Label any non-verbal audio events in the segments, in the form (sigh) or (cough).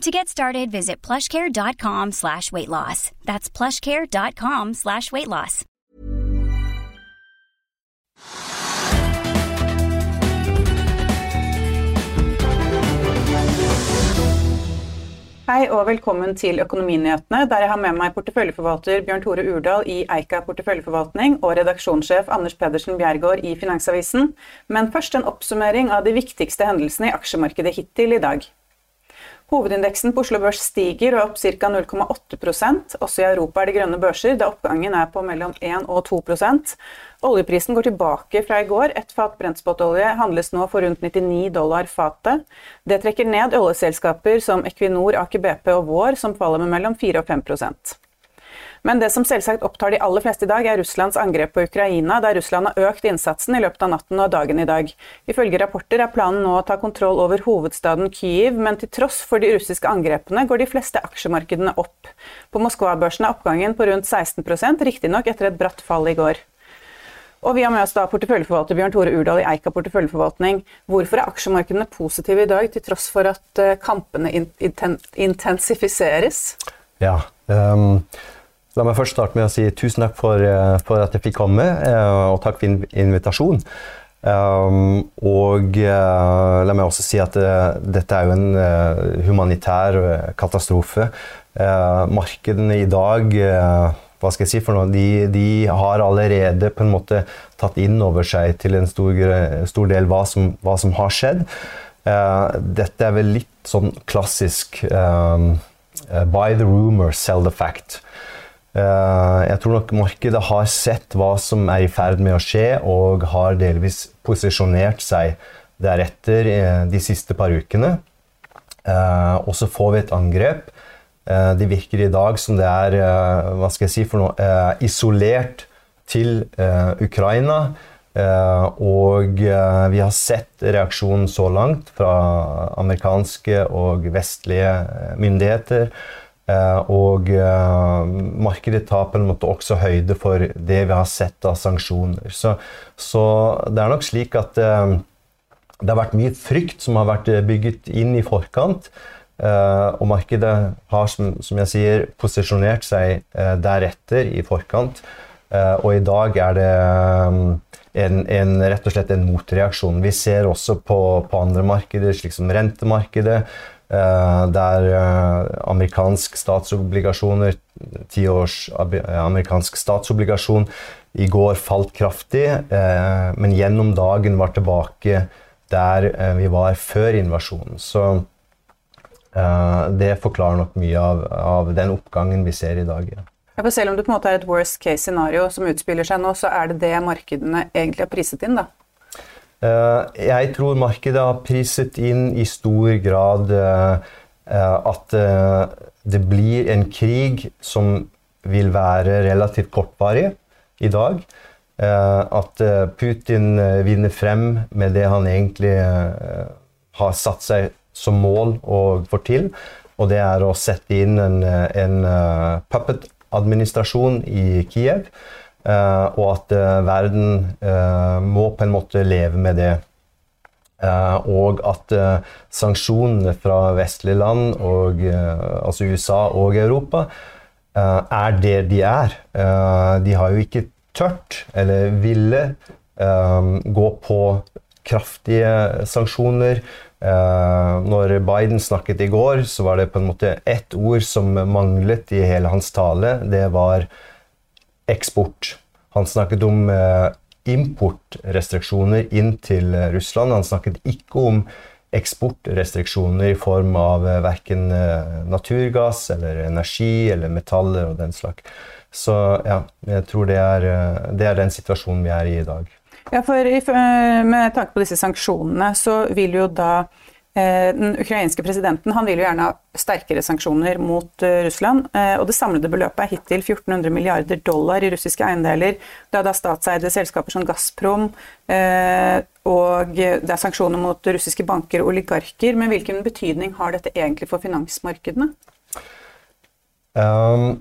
To get started, visit plushcare.com slash weight loss. That's plushcare.com slash weight loss. Hei og velkommen til Økonominyhetene, der jeg har med meg porteføljeforvalter Bjørn Tore Urdal i Eika porteføljeforvaltning og redaksjonssjef Anders Pedersen Bjergård i Finansavisen. Men først en oppsummering av de viktigste hendelsene i aksjemarkedet hittil i dag. Hovedindeksen på Oslo Børs stiger og er opp ca. 0,8% Også i Europa er det grønne børser, da oppgangen er på mellom 1 og 2% Oljeprisen går tilbake fra i går. Et fat brentspotolje handles nå for rundt 99 dollar fatet. Det trekker ned oljeselskaper som Equinor, Aker BP og Vår, som faller med mellom 4 og 5 men det som selvsagt opptar de aller fleste i dag, er Russlands angrep på Ukraina, der Russland har økt innsatsen i løpet av natten og dagen i dag. Ifølge rapporter er planen nå å ta kontroll over hovedstaden Kyiv, men til tross for de russiske angrepene går de fleste aksjemarkedene opp. På Moskva-børsen er oppgangen på rundt 16% riktignok etter et bratt fall i går. Og vi har med oss da porteføljeforvalter Bjørn Tore Urdal i Eika porteføljeforvaltning. Hvorfor er aksjemarkedene positive i dag, til tross for at eh, kampene intensifiseres? Ja, um La meg først starte med å si tusen takk for, eh, for at jeg fikk komme, eh, og takk for invitasjonen. Um, og uh, la meg også si at uh, dette er jo en uh, humanitær katastrofe. markedene i dag hva skal jeg si for noe, de, de, har allerede på en måte tatt inn over seg til en stor, stor del hva som, hva som har skjedd. dette er vel litt sånn klassisk um, Buy the rumor, sell the fact. Eh, jeg tror nok markedet har sett hva som er i ferd med å skje, og har delvis posisjonert seg deretter eh, de siste par ukene. Eh, og så får vi et angrep. Det virker i dag som det er hva skal jeg si for noe, isolert til Ukraina. Og vi har sett reaksjonen så langt fra amerikanske og vestlige myndigheter og eh, markedet tar på en også høyde for det vi har sett av sanksjoner. Så, så det er nok slik at eh, det har vært mye frykt som har vært bygget inn i forkant. og markedet har, som, som, jeg sier, posisjonert seg deretter i forkant. og i dag er det en, en, rett og slett en motreaksjon. Vi ser også på, på andre markeder, slik som rentemarkedet. Eh, der eh, amerikansk statsobligasjoner, tiårs amerikansk statsobligasjon, i går falt kraftig, eh, men gjennom dagen var tilbake der vi var før invasjonen. Så det forklarer nok mye av, av den oppgangen vi ser i dag. Ja. Ja, selv om det på en måte er et worst case scenario som utspiller seg nå, så er det det markedene egentlig har priset inn, da? Eh, jeg tror markedet har priset inn i stor grad eh, eh, at det blir en krig som vil være relativt kortvarig i dag. At Putin vinner frem med det han egentlig har satt seg som mål å få til. Og det er å sette inn en, en puppet-administrasjon i Kiev. Uh, og at uh, verden uh, må på en måte leve med det. og at sanksjonene fra vestlige land, og, altså USA og Europa, er det de er. de har jo ikke tørt, eller ville, gå på kraftige sanksjoner. når Biden snakket i går, så var det på en måte ett ord som manglet i hele hans tale. Det var eksport. Han snakket om importrestriksjoner inn til Russland. Han snakket ikke om eksportrestriksjoner i form av verken naturgass eller energi eller metaller og den slags. Så ja, jeg tror det er, det er den situasjonen vi er i i dag. Ja, for Med tanke på disse sanksjonene, så vil jo da eh, den ukrainske presidenten han vil jo gjerne ha sterkere sanksjoner mot uh, Russland. Uh, og Det samlede beløpet er hittil 1400 milliarder dollar i russiske eiendeler. Det er da statseide selskaper som Gazprom, og det er sanksjoner mot russiske banker og oligarker. Men hvilken betydning har dette egentlig for finansmarkedene? Um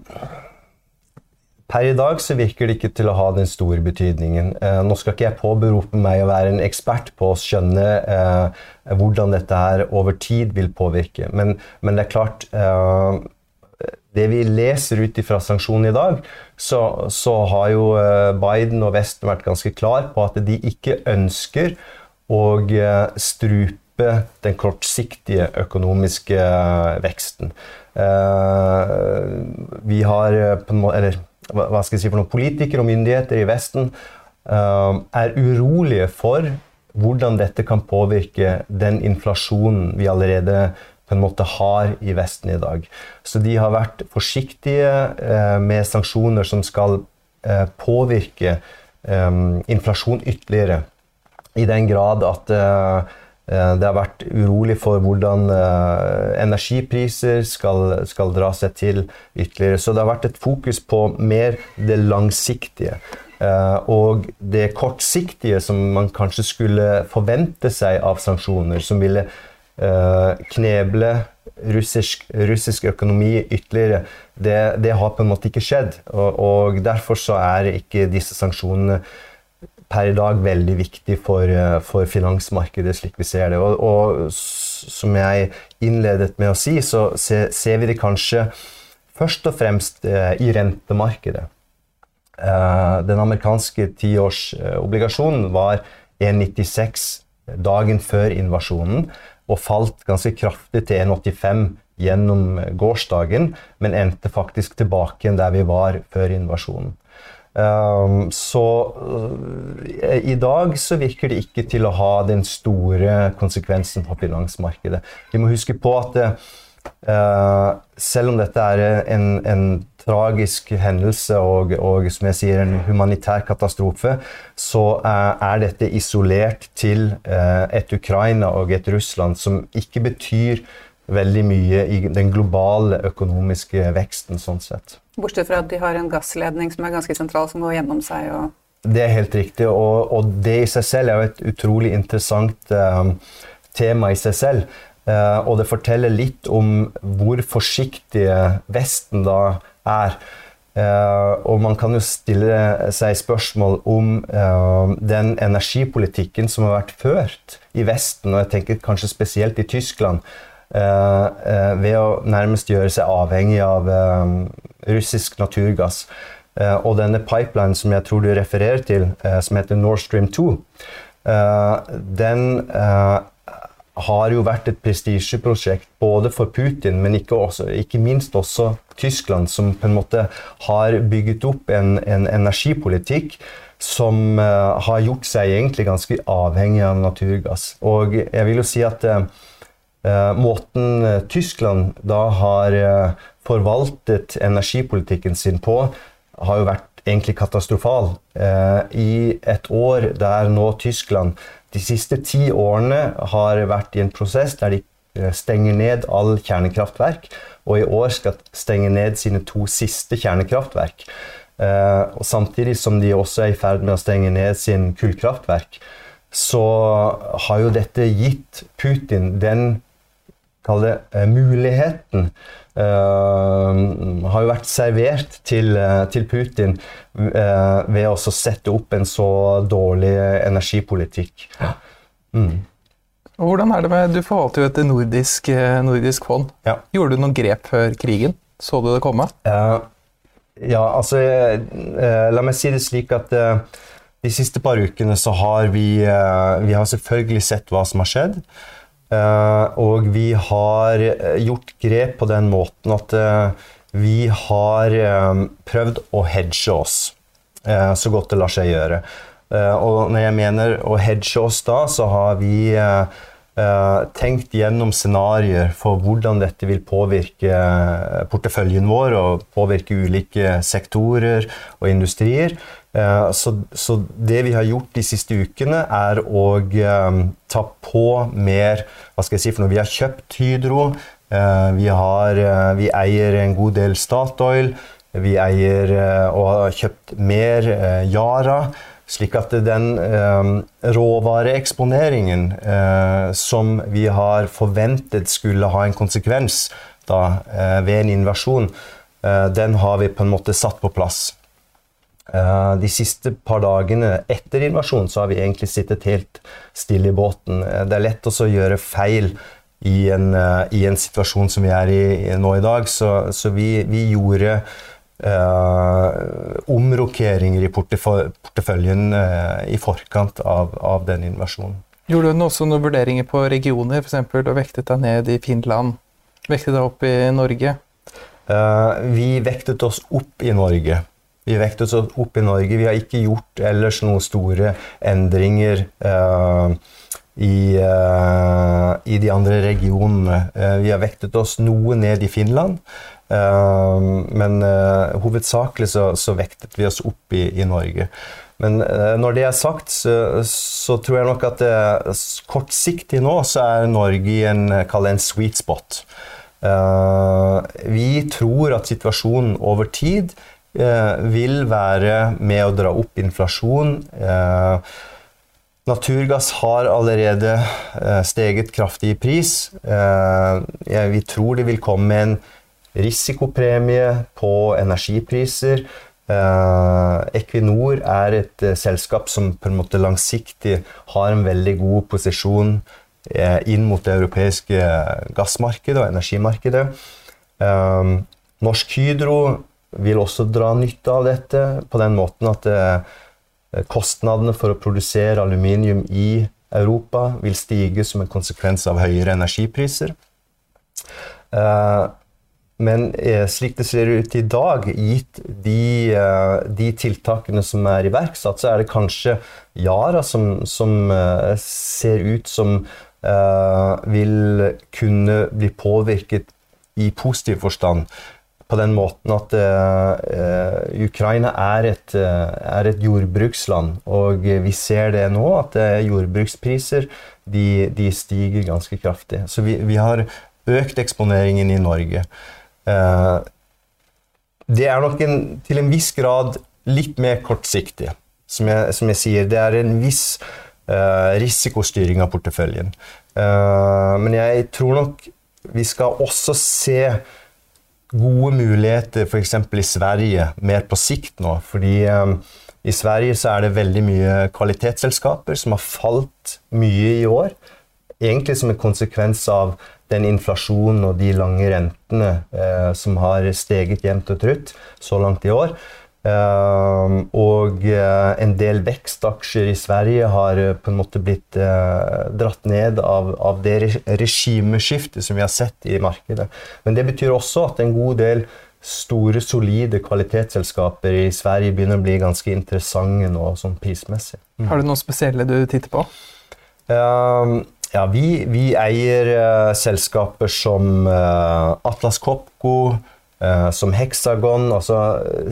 Per i dag så virker det ikke til å ha den store betydningen. Eh, nå skal ikke jeg påberope meg å være en ekspert på å skjønne eh, hvordan dette her over tid vil påvirke. Men, men det er klart eh, Det vi leser ut fra sanksjonene i dag, så, så, har jo eh, Biden og Vesten vært ganske klar på at de ikke ønsker å eh, strupe den kortsiktige økonomiske eh, veksten. vi har på en måte, eller hva skal jeg si for noen politikere og myndigheter i Vesten uh, er urolige for hvordan dette kan påvirke den inflasjonen vi allerede på en måte har i Vesten i dag. Så de har vært forsiktige uh, med sanksjoner som skal uh, påvirke inflasjon ytterligere. I den grad at Eh, det har vært urolig for hvordan eh, energipriser skal, skal, dra seg til ytterligere. Så det har vært et fokus på mer det langsiktige. Eh, og det kortsiktige som man kanskje skulle forvente seg av sanksjoner, som ville kneble russisk, russisk økonomi ytterligere, det, det, har på en måte ikke skjedd. Og, og derfor så er ikke disse sanksjonene per i dag veldig viktig for, eh, for finansmarkedet, slik vi ser det. Og, og, som jeg innledet med å si, så ser, ser vi det kanskje først og fremst eh, i rentemarkedet. Eh, den amerikanske tiårsobligasjonen var 1,96 dagen før invasjonen og falt ganske kraftig til 1,85 gjennom gårsdagen, men endte faktisk tilbake igjen der vi var før invasjonen. Um, så uh, i dag så virker det ikke til å ha den store konsekvensen på finansmarkedet. Vi må huske på at uh, selv om dette er en, en tragisk hendelse og, og, som jeg sier, en humanitær katastrofe, så uh, er dette isolert til et Ukraina og et Russland som ikke betyr veldig mye i den globale økonomiske veksten. sånn sett. Bortsett fra at de har en gassledning som er ganske sentral, som går gjennom seg. og det er helt riktig, og, og, det i seg selv er jo et utrolig interessant um, tema i seg selv. Uh, og det forteller litt om hvor forsiktige Vesten da er. Uh, og man kan jo stille seg spørsmål om uh, den energipolitikken som har vært ført i Vesten, og jeg tenker kanskje spesielt i Tyskland, ved å nærmest gjøre seg avhengig av russisk naturgass. Eh, og denne pipelinen som jeg tror du refererer til, eh, som heter Nord Stream 2, eh, den har jo vært et prestisjeprosjekt både for Putin, men ikke, også, ikke, minst også Tyskland, som på en måte har bygget opp en, en energipolitikk som uh, har gjort seg egentlig ganske avhengig av naturgass. Og jeg vil jo si at uh, måten Tyskland da har uh, forvaltet energipolitikken sin på, har jo vært egentlig katastrofal. Eh, I et år der nå Tyskland de siste ti årene har vært i en prosess der de eh, stenger ned all kjernekraftverk, og i år skal stenge ned sine to siste kjernekraftverk. Eh, og samtidig som de også er i ferd med å stenge ned sin kullkraftverk, så har jo dette gitt Putin den det, muligheten Uh, har jo vært servert til, uh, til Putin uh, ved å sette opp en så dårlig energipolitikk. Mm. Hvordan er det med, Du forvalter jo et nordisk, nordisk fond. Ja. Gjorde du noen grep før krigen? Så du det komme? ja, altså La meg si det slik at de siste par ukene så har vi, vi har selvfølgelig sett hva som har skjedd. Eh, og vi har eh, gjort grep på den måten at eh, vi har prøvd å hedge oss. så godt det lar seg gjøre. Og når jeg mener å hedge oss da, så har vi tenkt gjennom scenarioer for hvordan dette vil påvirke porteføljen vår og påvirke ulike sektorer og industrier. Så, så, det vi har gjort de siste ukene, er å ta på mer Hva skal jeg si for noe? Vi har kjøpt Hydro. Vi, har, vi eier en god del Statoil. Vi eier eh, og har kjøpt mer eh, Yara. Slik at den eh, råvareeksponeringen eh, som vi har forventet skulle ha en konsekvens da, eh, ved en invasjon, eh, den har vi på en måte satt på plass. De siste par dagene etter invasjonen så har vi egentlig sittet helt stille i båten. det er lett å gjøre feil i en, i en, situasjon som vi er i nå i dag, så, så vi, vi gjorde Uh, omrokeringer i porteføljen uh, i forkant av, av, den invasjonen. Gjorde du også noen vurderinger på regioner, f.eks. og vektet deg ned i Finland? Vektet deg opp i Norge? Uh, vi vektet oss opp i Norge. Vi vektet oss opp i Norge. Vi har ikke gjort ellers noen store endringer i, i, de andre regionene. vi har vektet oss noe ned i Finland. Men uh, hovedsakelig så, så, vektet vi oss opp i, i Norge. Men uh, når det er sagt, så, så, tror jeg nok at det, kortsiktig nå så er Norge i en, en sweet spot. Uh, vi tror at situasjonen over tid vil være med å dra opp inflasjon. Naturgass har allerede steget kraftig i pris. vi tror det vil komme en risikopremie på energipriser. Eh, Equinor er et eh, selskap som på en måte langsiktig har en veldig god posisjon eh, inn mot det europeiske gassmarkedet og energimarkedet. Eh, Norsk Hydro vil også dra nytte av dette på den måten at eh, kostnadene for å produsere aluminium i Europa vil stige som en konsekvens av høyere energipriser. Eh, men eh, slik det ser ut i dag, gitt de, de, tiltakene som er iverksatt, så er det kanskje Yara som, som ser ut som vil kunne bli påvirket i positiv forstand. På den måten at uh, Ukraina er et, er et, jordbruksland, og vi ser det nå, at jordbrukspriser de, de stiger ganske kraftig. Så vi, vi har økt eksponeringen i Norge. Det er nok en, til en viss grad litt mer kortsiktig. Som jeg, som jeg sier, det er en viss uh, risikostyring av porteføljen. Uh, men jeg tror nok vi skal også se gode muligheter f.eks. i Sverige mer på sikt nå. Fordi um, i Sverige så er det veldig mye kvalitetsselskaper som har falt mye i år. Egentlig som en konsekvens av den inflasjonen og de lange rentene eh, som har steget jevnt og trutt så langt i år. Uh, og uh, en del vekstaksjer i Sverige har uh, på en måte blitt dratt ned av, av det regimeskiftet som vi har sett i markedet. Men det betyr også at en god del store, solide kvalitetsselskaper i Sverige begynner å bli ganske interessante nå sånn prismessig. Mm. Har du noe spesielle du titter på? Uh, ja, vi, vi eier uh, selskaper som uh, Atlas Copco, som Hexagon. Altså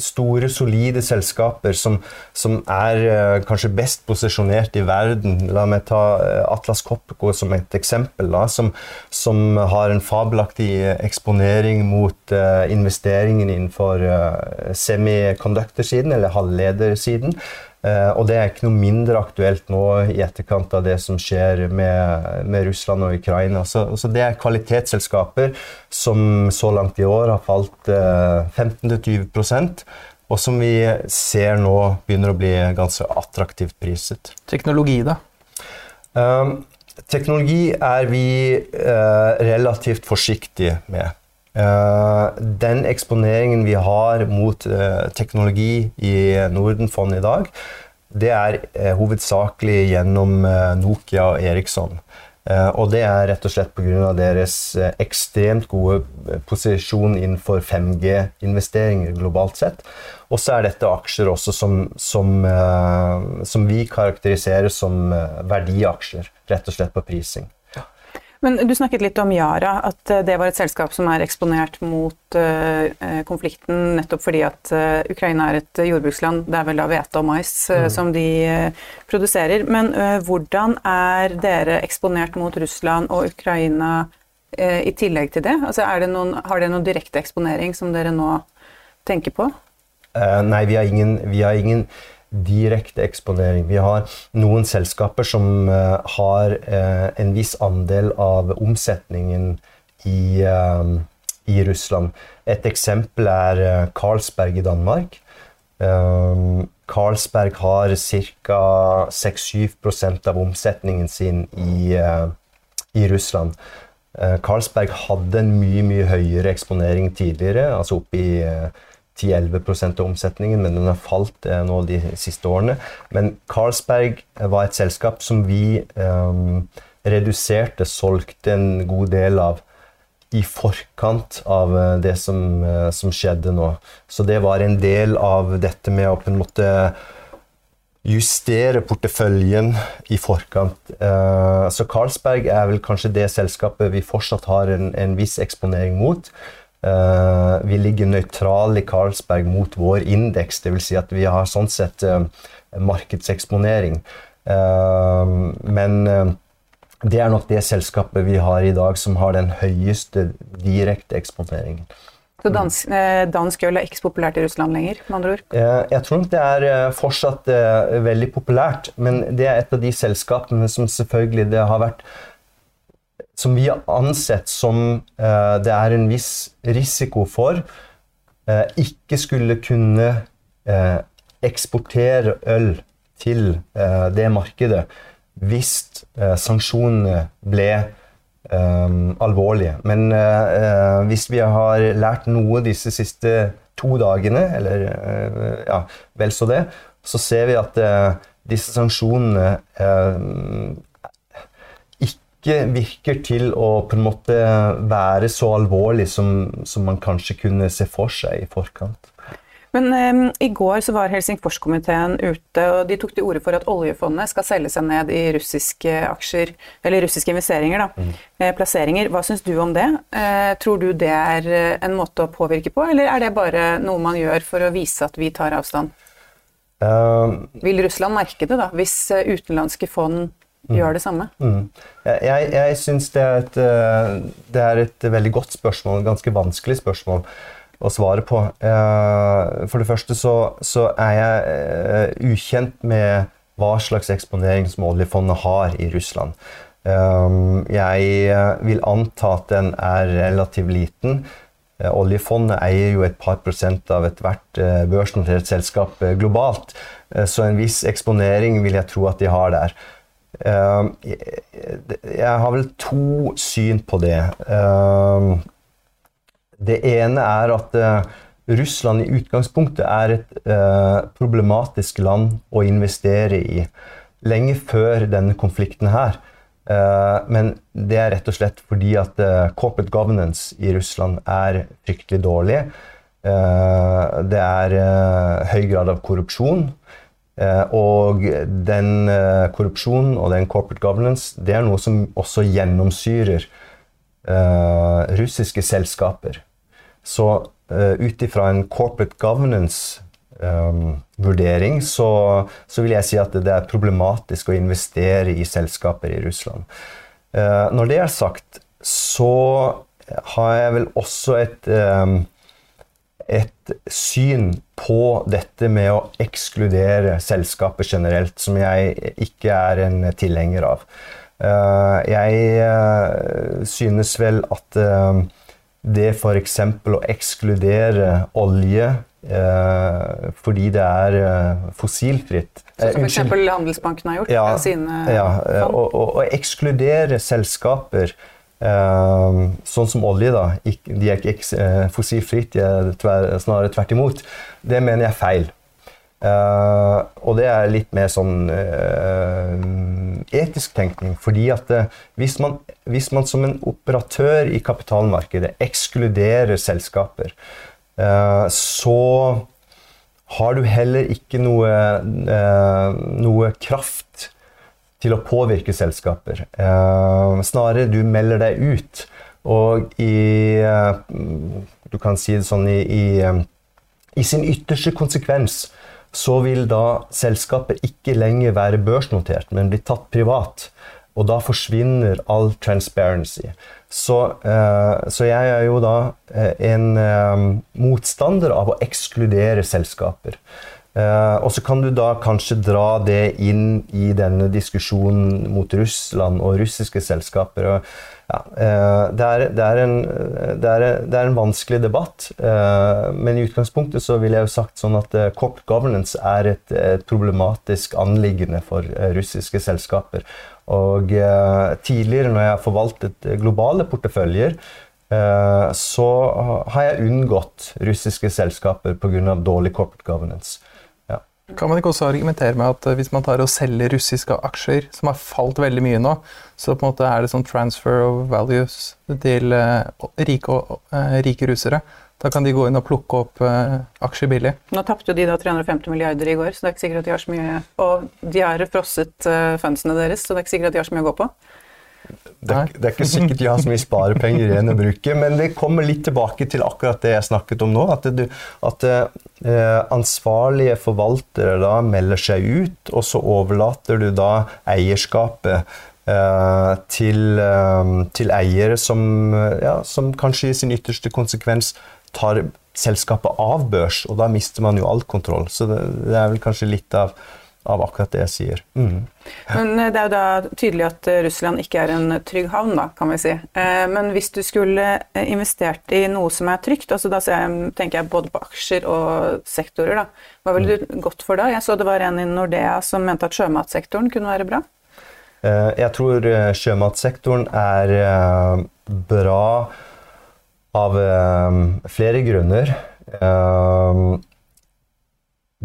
store, solide selskaper som, som er kanskje best posisjonert i verden. La meg ta Atlas Copco som et eksempel. Da, som, som, har en fabelaktig eksponering mot investeringen innenfor semiconductor-siden, eller halvledersiden. Eh, og det er ikke noe mindre aktuelt nå i etterkant av det som skjer med, med Russland og Ukraina. Så, så, det er kvalitetsselskaper som så langt i år har falt eh, 15-20% og som vi ser nå begynner å bli ganske attraktivt priset. Teknologi, da? Um, teknologi er vi uh, relativt forsiktige med. Uh, den eksponeringen vi har mot uh, teknologi i Nordenfond i dag, det er uh, hovedsakelig gjennom Nokia og Eriksson. Og det er rett og slett pga. deres ekstremt gode posisjon innenfor 5G-investeringer globalt sett. Og så er dette aksjer også som, som, som vi karakteriserer som verdiaksjer, rett og slett på prising. Men Du snakket litt om Yara, at det var et selskap som er eksponert mot uh, konflikten nettopp fordi at uh, Ukraina er et jordbruksland. Det er vel da hvete og mais uh, mm. som de produserer. Men hvordan er dere eksponert mot Russland og Ukraina i tillegg til det? Altså, det noen, har dere noen direkte eksponering som dere nå tenker på? nei, vi har ingen, vi har ingen direkte eksponering. Vi har noen selskaper som uh, har uh, en viss andel av omsetningen i, uh, i Russland. Et eksempel er Carlsberg i Danmark. Carlsberg har ca. 6-7 av omsetningen sin i, i Russland. Carlsberg hadde en mye mye høyere eksponering tidligere, altså oppe i 10-11 av omsetningen, men den har falt eh, nå de siste årene. Men Carlsberg var et selskap som vi eh, reduserte, solgte en god del av i forkant av eh, det som, eh, som, skjedde nå. Så det var en del av dette med å på en måte justere porteføljen i forkant. Eh, så Carlsberg er vel kanskje det selskapet vi fortsatt har en, en viss eksponering mot. Uh, vi ligger nøytrale i Carlsberg mot vår indeks, dvs. Si at vi har sånn sett uh, markedseksponering. Uh, men det er nok det selskapet vi har i dag som har den høyeste direkte eksponeringen. Så dansk, dansk øl er ikke så populært i Russland lenger? med andre ord? Jeg tror nok det er fortsatt veldig populært, men det er et av de selskapene som selvfølgelig det har vært som vi har ansett som uh, det er en viss risiko for, uh, ikke skulle kunne uh, eksportere øl til det markedet hvis sanksjonene ble alvorlige. Men hvis vi har lært noe disse siste to dagene, eller ja, vel så det, så ser vi at disse sanksjonene ikke virker til å på en måte være så alvorlig som, som man kanskje kunne se for seg i forkant. Men um, I går så var Helsingforskomiteen ute og de tok til orde for at oljefondet skal selge seg ned i russiske aksjer, eller russiske investeringer. da, mm. Eh, plasseringer. Hva syns du om det? Eh, tror du det er en måte å påvirke på, eller er det bare noe man gjør for å vise at vi tar avstand? Uh, Vil Russland merke det, da, hvis utenlandske fond gjør det samme? Mm. Jeg, jeg syns det, eh, det, er et veldig godt spørsmål, et ganske vanskelig spørsmål å svare på. Eh, for det første så, så er jeg eh, ukjent med hva slags eksponering som oljefondet har i Russland. Jeg vil anta at den er relativt liten. Oljefondet eier jo et par prosent av ethvert børsnotert selskap globalt, så en viss eksponering vil jeg tro at de har der. Ehm, jeg har vel to syn på det. Ehm, det ene er at eh, Russland i utgangspunktet er et eh, problematisk land å investere i. Lenge før denne konflikten her. Eh, men det er rett og slett fordi at corporate governance i Russland er fryktelig dårlig. Det er høy grad av korrupsjon. Eh, og den eh, korrupsjonen og den corporate governance det er noe som også gjennomsyrer uh, russiske selskaper. Så ut ifra en corporate governance-vurdering så, så, vil jeg si at det er problematisk å investere i selskaper i Russland. Når det er sagt, så har jeg vel også et et syn på dette med å ekskludere selskapet generelt, som jeg ikke er en tilhenger av. Eh, jeg eh, synes vel at eh, det f.eks. å ekskludere olje fordi det er fossilfritt som f.eks. Handelsbanken har gjort ja, sine ja, Å ekskludere selskaper sånn som olje, da. de er ikke uh, fossilfritt, de er tver, snarere tvert imot. Det mener jeg er feil. Uh, og det er litt mer sånn etisk tenkning. fordi at eh, hvis man, hvis man, som en operatør i kapitalmarkedet ekskluderer selskaper, eh, så har du heller ikke noe, eh, noe kraft til å påvirke selskaper. Eh, snarere du melder deg ut. Og i eh, Du kan si det sånn i, i, eh, i sin ytterste konsekvens så vil da selskapet ikke lenger være børsnotert, men bli tatt privat. Og da forsvinner all transparency. Så, så jeg er jo da en motstander av å ekskludere selskaper. Uh, og så kan du da kanskje dra det inn i denne diskusjonen mot Russland og russiske selskaper. Og, ja, uh, det, er, det, er en, det, er, det, er, en, vanskelig debatt, uh, men i utgangspunktet så ville jeg jo sagt sånn at corporate governance er et, et problematisk anliggende for russiske selskaper. Og tidligere, når jeg har forvaltet globale porteføljer, så har jeg unngått russiske selskaper pga. dårlig corporate governance. Kan man ikke også argumentere med at eh, hvis man tar og selger russiske aksjer, som har falt veldig mye nå, så på en måte er det sånn transfer of values til uh, rike, uh, rike, russere? Da kan de gå inn og plukke opp uh, aksjer billig. Nå tapte jo de da 350 milliarder i går, så det er ikke sikkert at de har så mye Og de har frosset fundsene deres, så det er ikke sikkert at de har så mye å gå på. Det er, det er, ikke sikkert de har så mye sparepenger igjen å bruke, men det kommer litt tilbake til akkurat det jeg snakket om nå. At, det, at eh, ansvarlige forvaltere da melder seg ut, og så overlater du da eierskapet eh, til, eh, til, eiere som, ja, som kanskje i sin ytterste konsekvens tar selskapet av børs, og da mister man jo all kontroll. Så det, det er vel kanskje litt av av akkurat det jeg sier. Mm. Men eh, Det er jo da tydelig at eh, Russland ikke er en trygg havn, da, kan vi si. Eh, men hvis du skulle investert i noe som er trygt, altså da tenker jeg både på aksjer og sektorer, da. hva ville du gått for da? Jeg så det var en i Nordea som mente at sjømatsektoren kunne være bra. Jeg tror sjømatsektoren er bra av flere grunner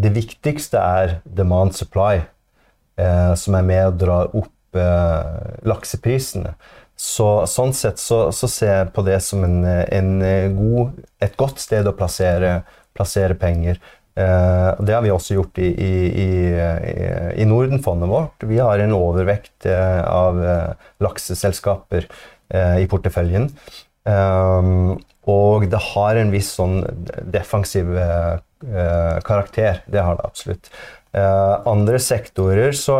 det viktigste er demand supply, eh, som er med å dra opp eh, lakseprisene. Så, sånn sett så, så, ser jeg på det som en, en god, et godt sted å plassere, plassere penger. Eh, det har vi også gjort i, i, i, i Nordenfondet vårt. Vi har en overvekt eh, av eh, lakseselskaper eh, i porteføljen. og det har en viss sånn defensiv karakter. Det har det absolutt. Uh, andre sektorer Så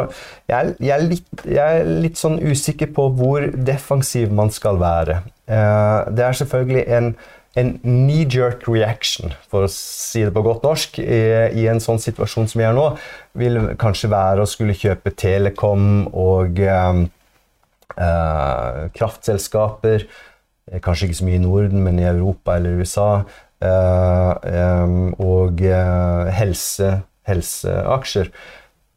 jeg, jeg, er litt, jeg, er litt, sånn usikker på hvor defensiv man skal være. Uh, det er selvfølgelig en, en knee-jerk reaction, for å si det på godt norsk, i, i, en sånn situasjon som vi er nå, vil kanskje være å skulle kjøpe Telekom og uh, kraftselskaper. Kanskje ikke så mye i Norden, men i Europa eller USA. Eh, og eh, helse, helseaksjer.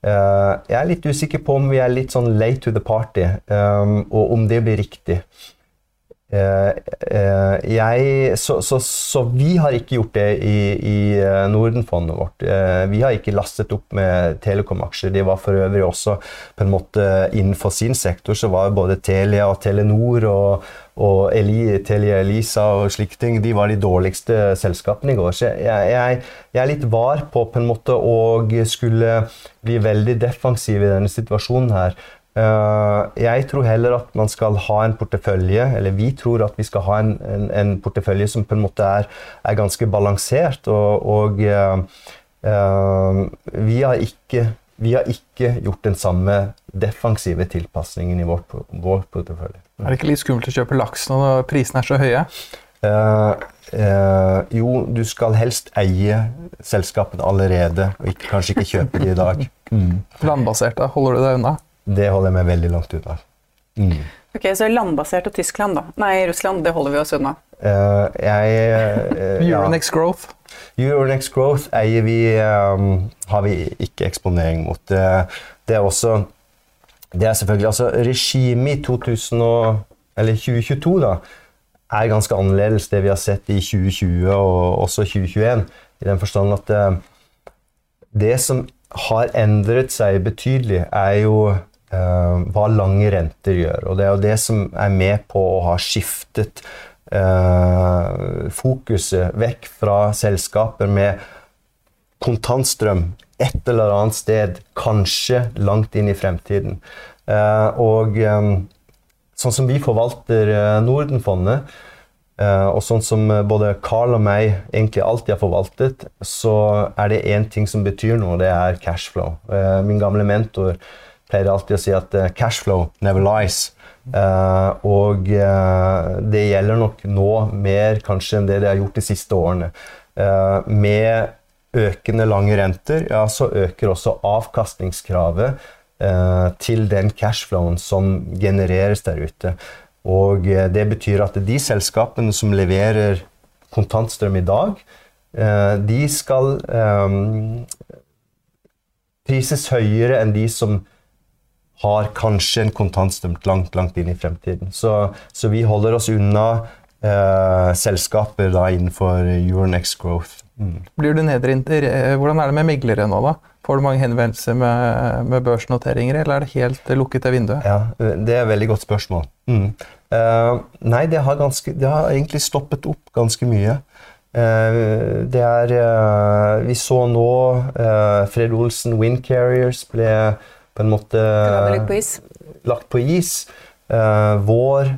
Eh, jeg er litt usikker på om vi er litt sånn late to the party, og om det blir riktig. Jeg, så, så, så, vi har ikke gjort det i, i Nordenfondet vårt. Vi har ikke lastet opp med Telekom-aksjer. De var for øvrig også på en måte innenfor sin sektor så var både Telia og Telenor og, og Eli, Telia Elisa og slike ting, de var de dårligste selskapene i går. Så jeg, jeg, jeg, er litt var på på en måte å skulle bli veldig defensiv i denne situasjonen her. Uh, jeg tror heller at man skal ha en portefølje, eller vi tror at vi skal ha en, en, en portefølje som på en måte er, er ganske balansert. Og, og uh, uh, vi har ikke vi har ikke gjort den samme defensive tilpasningen i vår, vår portefølje. Er det ikke litt skummelt å kjøpe laks når prisene er så høye? Uh, uh, jo, du skal helst eie selskapene allerede, og ikke, kanskje ikke kjøpe de i dag. (laughs) Mm. Da? Holder du deg unna? Det holder jeg meg veldig langt unna. Mm. Ok, Så landbasert og Tyskland, da? Nei, Russland, det holder vi oss unna. Uh, jeg, Euronex (laughs) ja. Growth? Euronex Growth eier vi, um, har vi ikke eksponering mot. Det, det, er også Det er selvfølgelig altså Regimet i 2022 da, er ganske annerledes det vi har sett i 2020 og også 2021. I den forstand at det, uh, som har endret seg betydelig, er jo uh, hva lange renter gjør. Og det er jo det som er med på å ha skiftet uh, fokuset vekk fra selskaper med kontantstrøm et eller annet sted, kanskje langt inn i fremtiden. Uh, og sånn som vi forvalter Nordenfondet, og sånn som både Carl og meg egentlig alltid har forvaltet, så er det én ting som betyr noe, det er cashflow. Min gamle mentor pleier alltid å si at uh, cashflow never lies. og det gjelder nok nå mer kanskje enn det det har gjort de siste årene. med økende lange renter, ja, så øker også avkastningskravet til den cashflowen som genereres der ute. Og eh, det betyr at de selskapene som leverer kontantstrøm i dag, eh, de skal um, prises høyere enn de som har kanskje en kontantstrøm langt, langt inn i fremtiden. Så, så vi holder oss unna eh, selskaper da innenfor Euronex Growth. Mm. Blir du Hvordan er det med meglere nå, da? Får du mange henvendelser med, med, børsnoteringer, eller er det helt lukket det vinduet? Ja, Det er et veldig godt spørsmål. Mm. Uh, nei, det har, ganske, det har, egentlig stoppet opp ganske mye. Uh, det er uh, Vi så nå Fred Olsen Wind Carriers ble på en måte lagt på is. Lagt på is. vår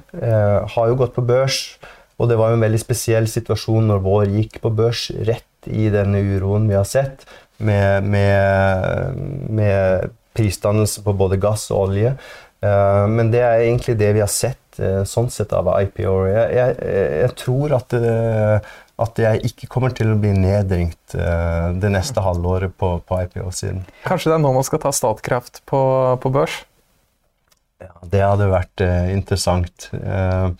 har jo gått på børs, og det var jo en veldig spesiell situasjon når vår gikk på børs rett i denne uroen vi har sett med, med, med prisdannelse på både gass og olje. Eh, men det er egentlig det vi har sett uh, sånn sett av IPO-er. Jeg, jeg, jeg, tror at, uh, at, jeg ikke kommer til å bli nedringt det neste halvåret på, på IPO-siden. Kanskje det er nå man skal ta Statkraft på, på børs? Ja, det hadde vært interessant. Uh,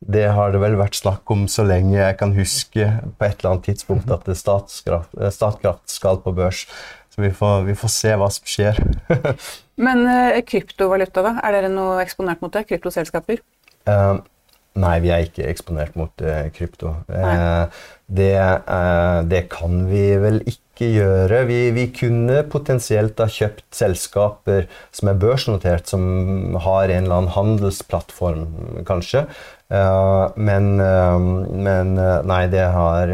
det har det vel vært snakk om så lenge jeg kan huske på et eller annet tidspunkt at Statkraft, Statkraft skal på børs. Så vi får, vi får se hva som skjer. (laughs) Men uh, kryptovaluta, da? Er dere noe eksponert mot det? Kryptoselskaper? Uh, nei, vi er ikke eksponert mot uh, krypto. Det, det, kan vi vel ikke gjøre. Vi, vi, kunne potensielt ha kjøpt selskaper som er børsnotert, som har en eller annen handelsplattform, kanskje. Uh, men, uh, men uh, nei, det har,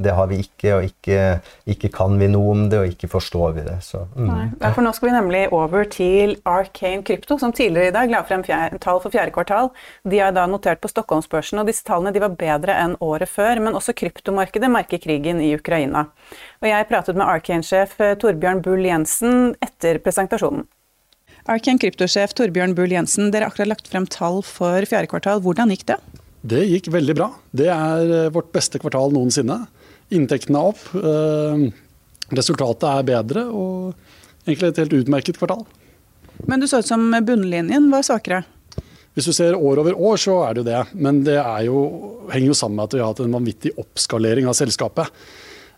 det har, vi ikke, og ikke, ikke, kan vi noe om det, og ikke forstår vi det. Så, mm. nei, for nå skal vi nemlig over til Arcane Crypto, som tidligere i dag la frem fjerde, tall for fjerde kvartal. De er da notert på Stockholmsbørsen, og disse tallene var bedre enn året før. Men også kryptomarkedet merker krigen i Ukraina. Og jeg pratet med Arcane-sjef Torbjørn Bull Jensen etter presentasjonen. Arken kryptosjef Torbjørn Bull Jensen, dere har akkurat lagt frem tall for fjerde kvartal. Hvordan gikk det? Det gikk veldig bra. Det er eh, vårt beste kvartal noensinne. Inntektene er opp. Eh, resultatet er bedre og egentlig et helt utmerket kvartal. Men du så ut som bunnlinjen var svakere? Hvis du ser år over år, så er det jo det. Men det jo, henger jo sammen med at vi har hatt en vanvittig oppskalering av selskapet.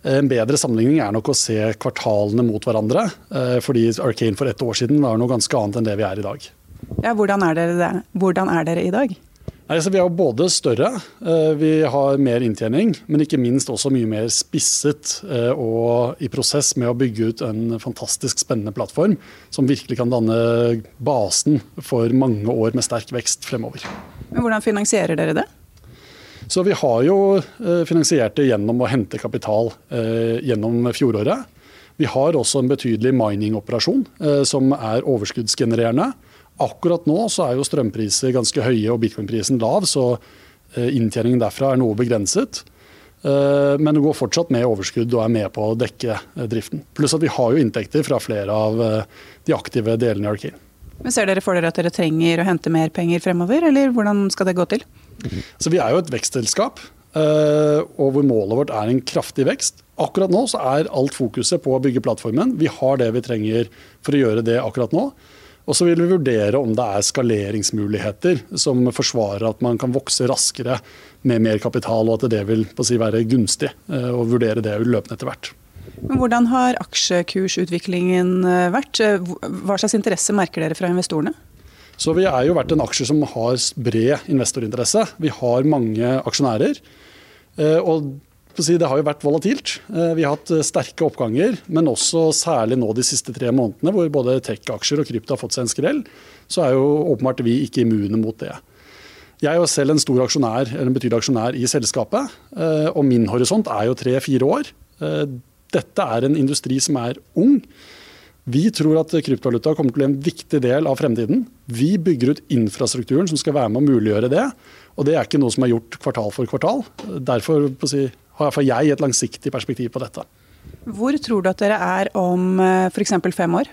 En bedre sammenligning er nok å se kvartalene mot hverandre. Eh, fordi Arcane for ett år siden var noe ganske annet enn det vi er i dag. Ja, Hvordan er dere, hvordan er dere i dag? Nei, vi er både større, eh, vi har mer inntjening, men ikke minst også mye mer spisset eh, og i prosess med å bygge ut en fantastisk spennende plattform som virkelig kan danne basen for mange år med sterk vekst fremover. Men Hvordan finansierer dere det? Så vi har jo eh, finansiert det gjennom å hente kapital eh, gjennom fjoråret. Vi har også en betydelig mining-operasjon eh, som er overskuddsgenererende. Akkurat nå så er jo strømpriser ganske høye og bitcoin-prisen lav, så inntjeningen derfra er noe begrenset. Men det går fortsatt med overskudd og er med på å dekke driften. Pluss at vi har jo inntekter fra flere av de aktive delene i Arkane. Men Ser dere for dere at dere trenger å hente mer penger fremover, eller hvordan skal det gå til? Så Vi er jo et vekstselskap, eh, og hvor målet vårt er en kraftig vekst. Akkurat nå så er alt fokuset på å bygge plattformen. Vi har det vi trenger for å gjøre det akkurat nå. Og så vil vi vurdere om det er skaleringsmuligheter som forsvarer at man kan vokse raskere med mer kapital, og at det vil si, være gunstig eh, å vurdere det løpende etter hvert. Men hvordan har aksjekursutviklingen eh, vært? Hva slags interesse merker dere fra investorene? Så Vi er jo vært en aksje som har bred investorinteresse. Vi har mange aksjonærer. Eh, og det har jo vært volatilt. Eh, vi har hatt eh, sterke oppganger, men også særlig nå de siste tre månedene, hvor både tech-aksjer og krypto har fått seg en skrell, så er jo åpenbart vi ikke immune mot det. Jeg er jo selv en stor aksjonær, eller en betydelig aksjonær i selskapet, og min horisont er jo tre-fire år. Dette er en industri som er ung. Vi tror at kryptovaluta kommer til å bli en viktig del av fremtiden. Vi bygger ut infrastrukturen som skal være med å muliggjøre det. Og det er ikke noe som er gjort kvartal for kvartal. Derfor si, har iallfall jeg et langsiktig perspektiv på dette. Hvor tror du at dere er om eh, f.eks. fem år?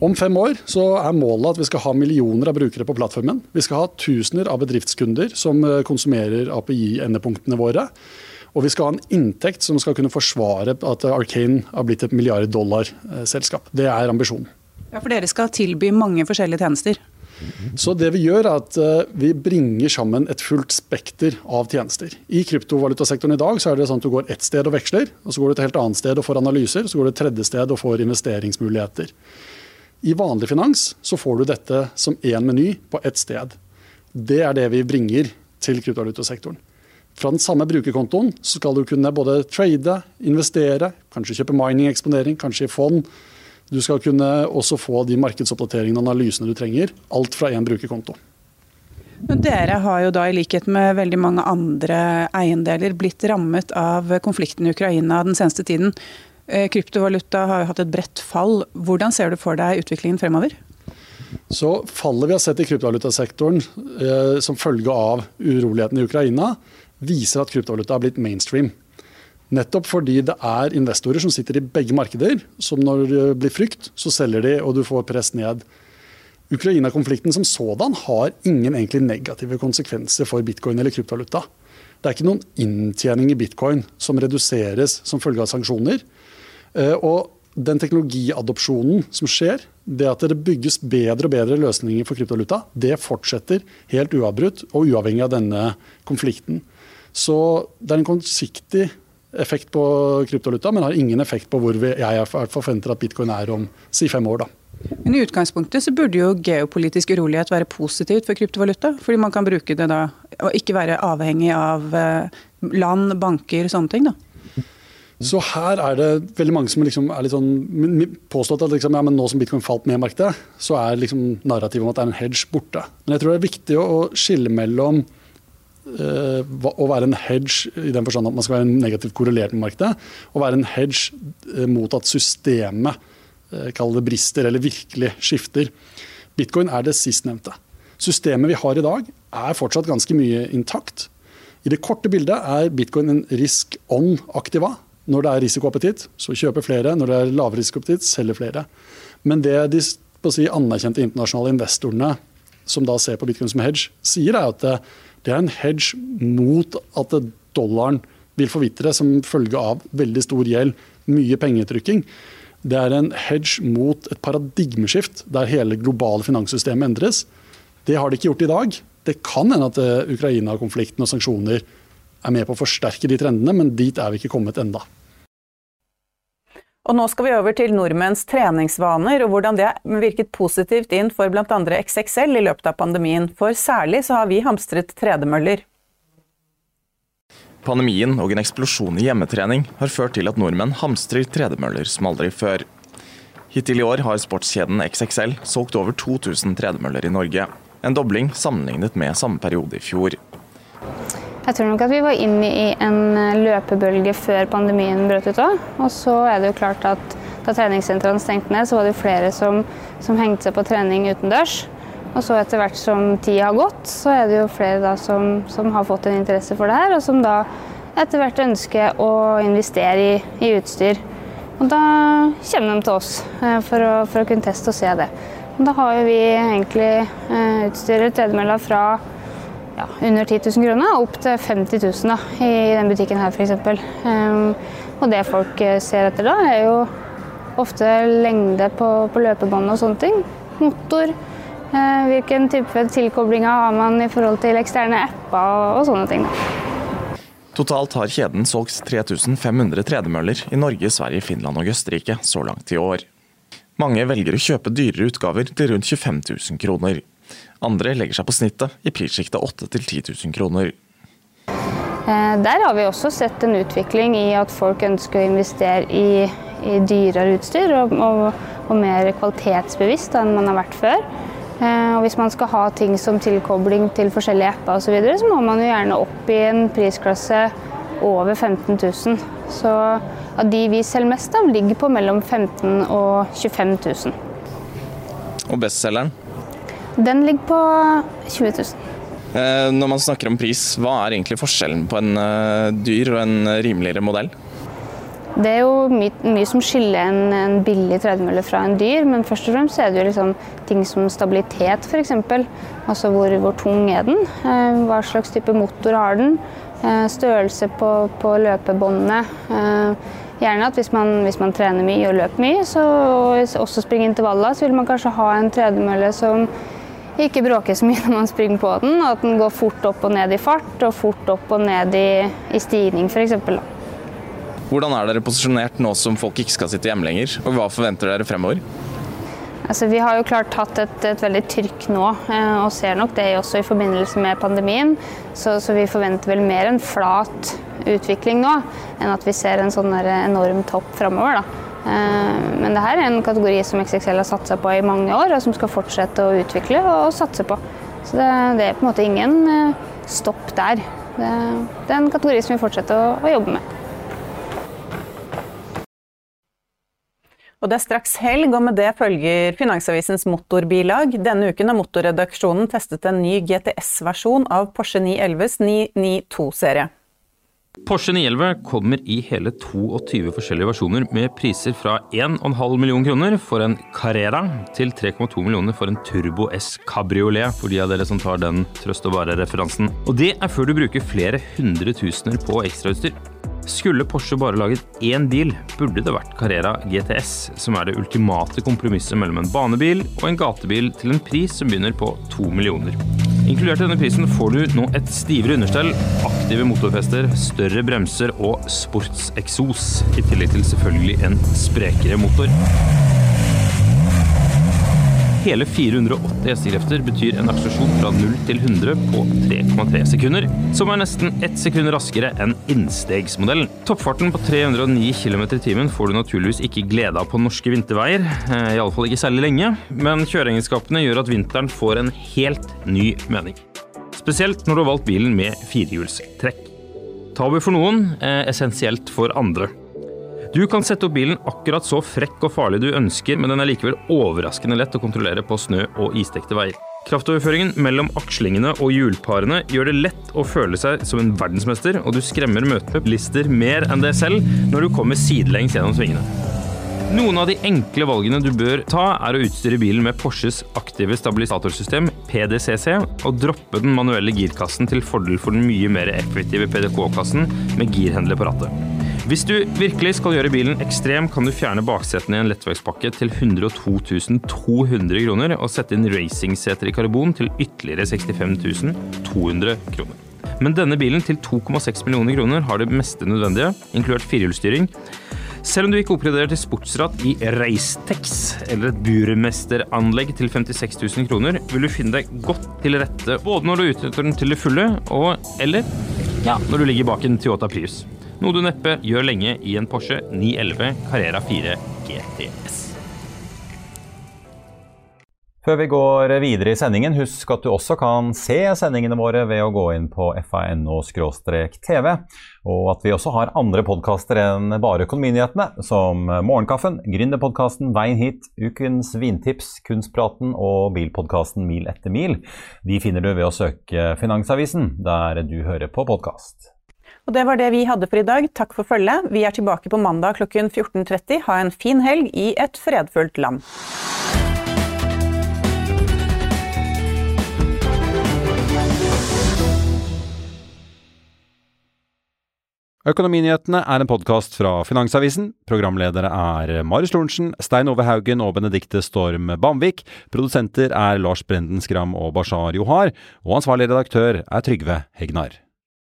Om fem år så er målet at vi skal ha millioner av brukere på plattformen. Vi skal ha tusener av bedriftskunder som eh, konsumerer API-endepunktene våre. Og vi skal ha en inntekt som skal kunne forsvare at Arcane har blitt et milliard dollar-selskap. Det er ambisjonen. Ja, For dere skal tilby mange forskjellige tjenester? Så det Vi gjør er at eh, vi bringer sammen et fullt spekter av tjenester. I kryptovalutasektoren i dag så er det sånn at du går ett sted og veksler, og så går du et helt annet sted og får analyser, så går du et tredje sted og får investeringsmuligheter. I vanlig finans så får du dette som én meny på ett sted. Det er det vi bringer til kryptovalutasektoren. Fra den samme brukerkontoen så skal du kunne både trade, investere, kanskje kjøpe mining-eksponering, kanskje i fond du skal kunne også få de markedsoppdateringene og analysene du trenger. Alt fra én brukerkonto. Men dere har jo da i likhet med veldig mange andre eiendeler blitt rammet av konflikten i Ukraina den seneste tiden. Eh, kryptovaluta har jo hatt et bredt fall. Hvordan ser du for deg utviklingen fremover? Så Fallet vi har sett i kryptovalutasektoren eh, som følge av uroligheten i Ukraina, viser at kryptovaluta har blitt mainstream. Nettopp fordi det er investorer som sitter i begge markeder, som når det blir frykt, så selger de og du får press ned. Ukraina-konflikten som sådan har ingen egentlig negative konsekvenser for bitcoin eller kryptovaluta. Det er ikke noen inntjening i bitcoin som reduseres som følge av sanksjoner. Eh, og den teknologiadopsjonen som skjer, det at det bygges bedre og bedre løsninger for kryptovaluta, det fortsetter helt uavbrutt og uavhengig av denne konflikten. Så det er en kortsiktig effekt på kryptovaluta, men har ingen effekt på hvor vi, jeg forventer at bitcoin er om si fem år. da. Men I utgangspunktet så burde jo geopolitisk urolighet være positivt for kryptovaluta. Fordi man kan bruke det da, og ikke være avhengig av eh, land, banker, sånne ting. da. Så her er det veldig mange som liksom er litt sånn påstått at liksom, ja, nå som bitcoin falt med markedet, så er liksom narrativet om at det er en hedge borte. Men jeg tror det er viktig å skille mellom å være en hedge i den forstand at man skal være negativt korrelert med markedet, å være en hedge eh, mot at systemet eh, kall det brister eller virkelig skifter. Bitcoin er det sistnevnte. Systemet vi har i dag er fortsatt ganske mye intakt. I det korte bildet er bitcoin en risk on-aktiva. Når det er risikoappetitt, så kjøper flere. Når det er lavere risikoappetitt, selger flere. Men det de si, anerkjente internasjonale investorene som da ser på bitcoin som hedge, sier er at det er en hedge mot at dollaren vil forvitre som følge av veldig stor gjeld, mye pengetrykking. Det er en hedge mot et paradigmeskift der hele globale finanssystemet endres. Det har de ikke gjort i dag. Det kan hende at eh, Ukraina-konflikten og sanksjoner er med på å forsterke de trendene, men dit er vi ikke kommet enda. Og nå skal vi over til nordmenns treningsvaner, og hvordan det har virket positivt inn for bl.a. XXL i løpet av pandemien. For særlig så har vi hamstret tredemøller. Pandemien og en eksplosjon i hjemmetrening har ført til at nordmenn hamstrer tredemøller som aldri før. Hittil i år har sportskjeden XXL solgt over 2000 tredemøller i Norge. En dobling sammenlignet med samme periode i fjor. Jeg tror nok at vi var inne i en eh, løpebølge før pandemien brøt ut òg. Og så er det jo klart at da treningssentrene stengte ned, så var det flere som, som hengte seg på trening utendørs. Og så etter hvert som tida har gått, så er det jo flere da som, som, har fått en interesse for det her, og som da etter hvert ønsker å investere i, i utstyr. Og da kommer de til oss eh, for å, for å kunne teste og se det. Da har jo vi egentlig eh, utstyret tredemølla fra ja, under 10 000 kroner, opp til 50 000 da, i denne butikken her f.eks. Um, ehm, og det folk eh, ser etter da, er jo ofte lengde på, på løpebånd og sånne ting. Motor. Uh, hvilken type tilkoblinger har man i forhold til eksterne apper og, og sånne ting. Da. Totalt har kjeden solgt 3500 tredemøller i Norge, Sverige, Finland og Østerrike så langt i år. Mange velger å kjøpe dyrere utgaver til rundt 25 000 kroner. Andre legger seg på snittet i prissjiktet 8 000-10 000 kroner. Eh, der har vi også sett en utvikling i at folk ønsker å investere i, i dyrere utstyr og, og, og, mer kvalitetsbevisst enn man har vært før. Eh, og hvis man skal ha ting som tilkobling til forskjellige apper osv., så, videre, så må man jo gjerne opp i en prisklasse over 15 000. Så av de vi selger mest av, ligger på mellom 15 000 og 25 000. Og bestselgeren? Den ligger på 20 000. Eh, når man snakker om pris, hva er egentlig forskjellen på en eh, dyr og en rimeligere modell? Det er jo mye, mye som skiller en, en, billig tredemølle fra en dyr, men først og fremst er det jo liksom ting som stabilitet f.eks. Altså hvor, hvor, tung er den? Eh, hva slags type motor har den? Størrelse på, på løpebåndene. Gjerne at hvis man, hvis man, trener mye og løper mye, så, og også springer intervaller, så vil man kanskje ha en tredemølle som ikke bråke så mye (laughs) når man springer på den, og at den går fort opp og ned i fart og fort opp og ned i, i stigning f.eks. Hvordan er dere posisjonert nå som folk ikke skal sitte hjemme lenger, og hva forventer dere fremover? Altså, vi har jo klart tatt et, et veldig trykk nå, eh, og ser nok det også i forbindelse med pandemien. Så, så, vi forventer vel mer en flat utvikling nå, enn at vi ser en sånn enorm topp fremover. Eh, men det her er en kategori som XXL har satsa på i mange år, og som skal fortsette å utvikle og satse på. Så det, det er på en måte ingen eh, stopp der. Det, det, er en kategori som vi fortsetter å, å jobbe med. Og det er straks helg, og med det følger Finansavisens motorbilag. Denne uken har motorredaksjonen testet en ny GTS-versjon av Porsche 911s 992-serie. Porsche 911 kommer i hele 22 forskjellige versjoner med priser fra 1,5 million kroner for en Carrera til 3,2 millioner for en Turbo S Cabriolet, for de av dere som tar den trøst og bare-referansen. Og det er før du bruker flere hundre tusener på ekstrautstyr. Skulle Porsche bare laget én bil, burde det vært Carrera GTS, som er det ultimate kompromisset mellom en banebil og en gatebil til en pris som begynner på to millioner. Inkludert i denne prisen får du nå et stivere understell, aktive motorfester, større bremser og sportseksos, i tillegg til selvfølgelig en sprekere motor. Hele 480 hestekrefter betyr en akselerasjon fra 0 til 100 på 3,3 sekunder, som er nesten ett sekund raskere enn innstegsmodellen. Toppfarten på 309 km i timen får du naturligvis ikke glede av på norske vinterveier, eh, iallfall ikke særlig lenge, men kjøreegenskapene gjør at vinteren får en helt ny mening. Spesielt når du har valgt bilen med firehjulstrekk. Tabu for noen, eh, essensielt for andre. Du kan sette opp bilen akkurat så frekk og farlig du ønsker, men den er likevel overraskende lett å kontrollere på snø- og isdekte veier. Kraftoverføringen mellom akslingene og hjulparene gjør det lett å føle seg som en verdensmester, og du skremmer møtebilister mer enn deg selv når du kommer sidelengs gjennom svingene. Noen av de enkle valgene du bør ta, er å utstyre bilen med Porsches aktive stabilisatorsystem, PDCC, og droppe den manuelle girkassen til fordel for den mye mer effektive PDK-kassen med girhendler på rattet. Hvis du virkelig skal gjøre bilen ekstrem, kan du fjerne baksetene i en lettvektspakke til 102 200 kroner og sette inn racingseter i karbon til ytterligere 65 200 kroner. Men denne bilen til 2,6 millioner kroner har det meste nødvendige, inkludert firehjulsstyring. Selv om du ikke oppgraderer til sportsratt i Racetex eller et burmesteranlegg til 56 000 kroner, vil du finne deg godt til rette både når du utnytter den til det fulle, og eller ja, når du ligger bak en Toyota Prius noe du neppe gjør lenge i en Porsche 911 Carrera 4 GTS. Før vi går videre i sendingen, husk at du også kan se sendingene våre ved å gå inn på fano-tv, og at vi også har andre podkaster enn bare Økonominyhetene, som Morgenkaffen, Gründerpodkasten Veien hit, Ukens vintips, Kunstpraten og bilpodkasten Mil etter mil. De finner du ved å søke Finansavisen, der du hører på podkast. Og det var det vi hadde for i dag. Takk for følget. Vi er tilbake på mandag klokken 14.30. Ha en fin helg i et fredfullt land. Økonominyhetene er en podkast fra Finansavisen. Programledere er Marius Lorentzen, Stein Ove Haugen og Benedikte Storm Bamvik. Produsenter er Lars Brenden Skram og Bashar Johar. Og ansvarlig redaktør er Trygve Hegnar.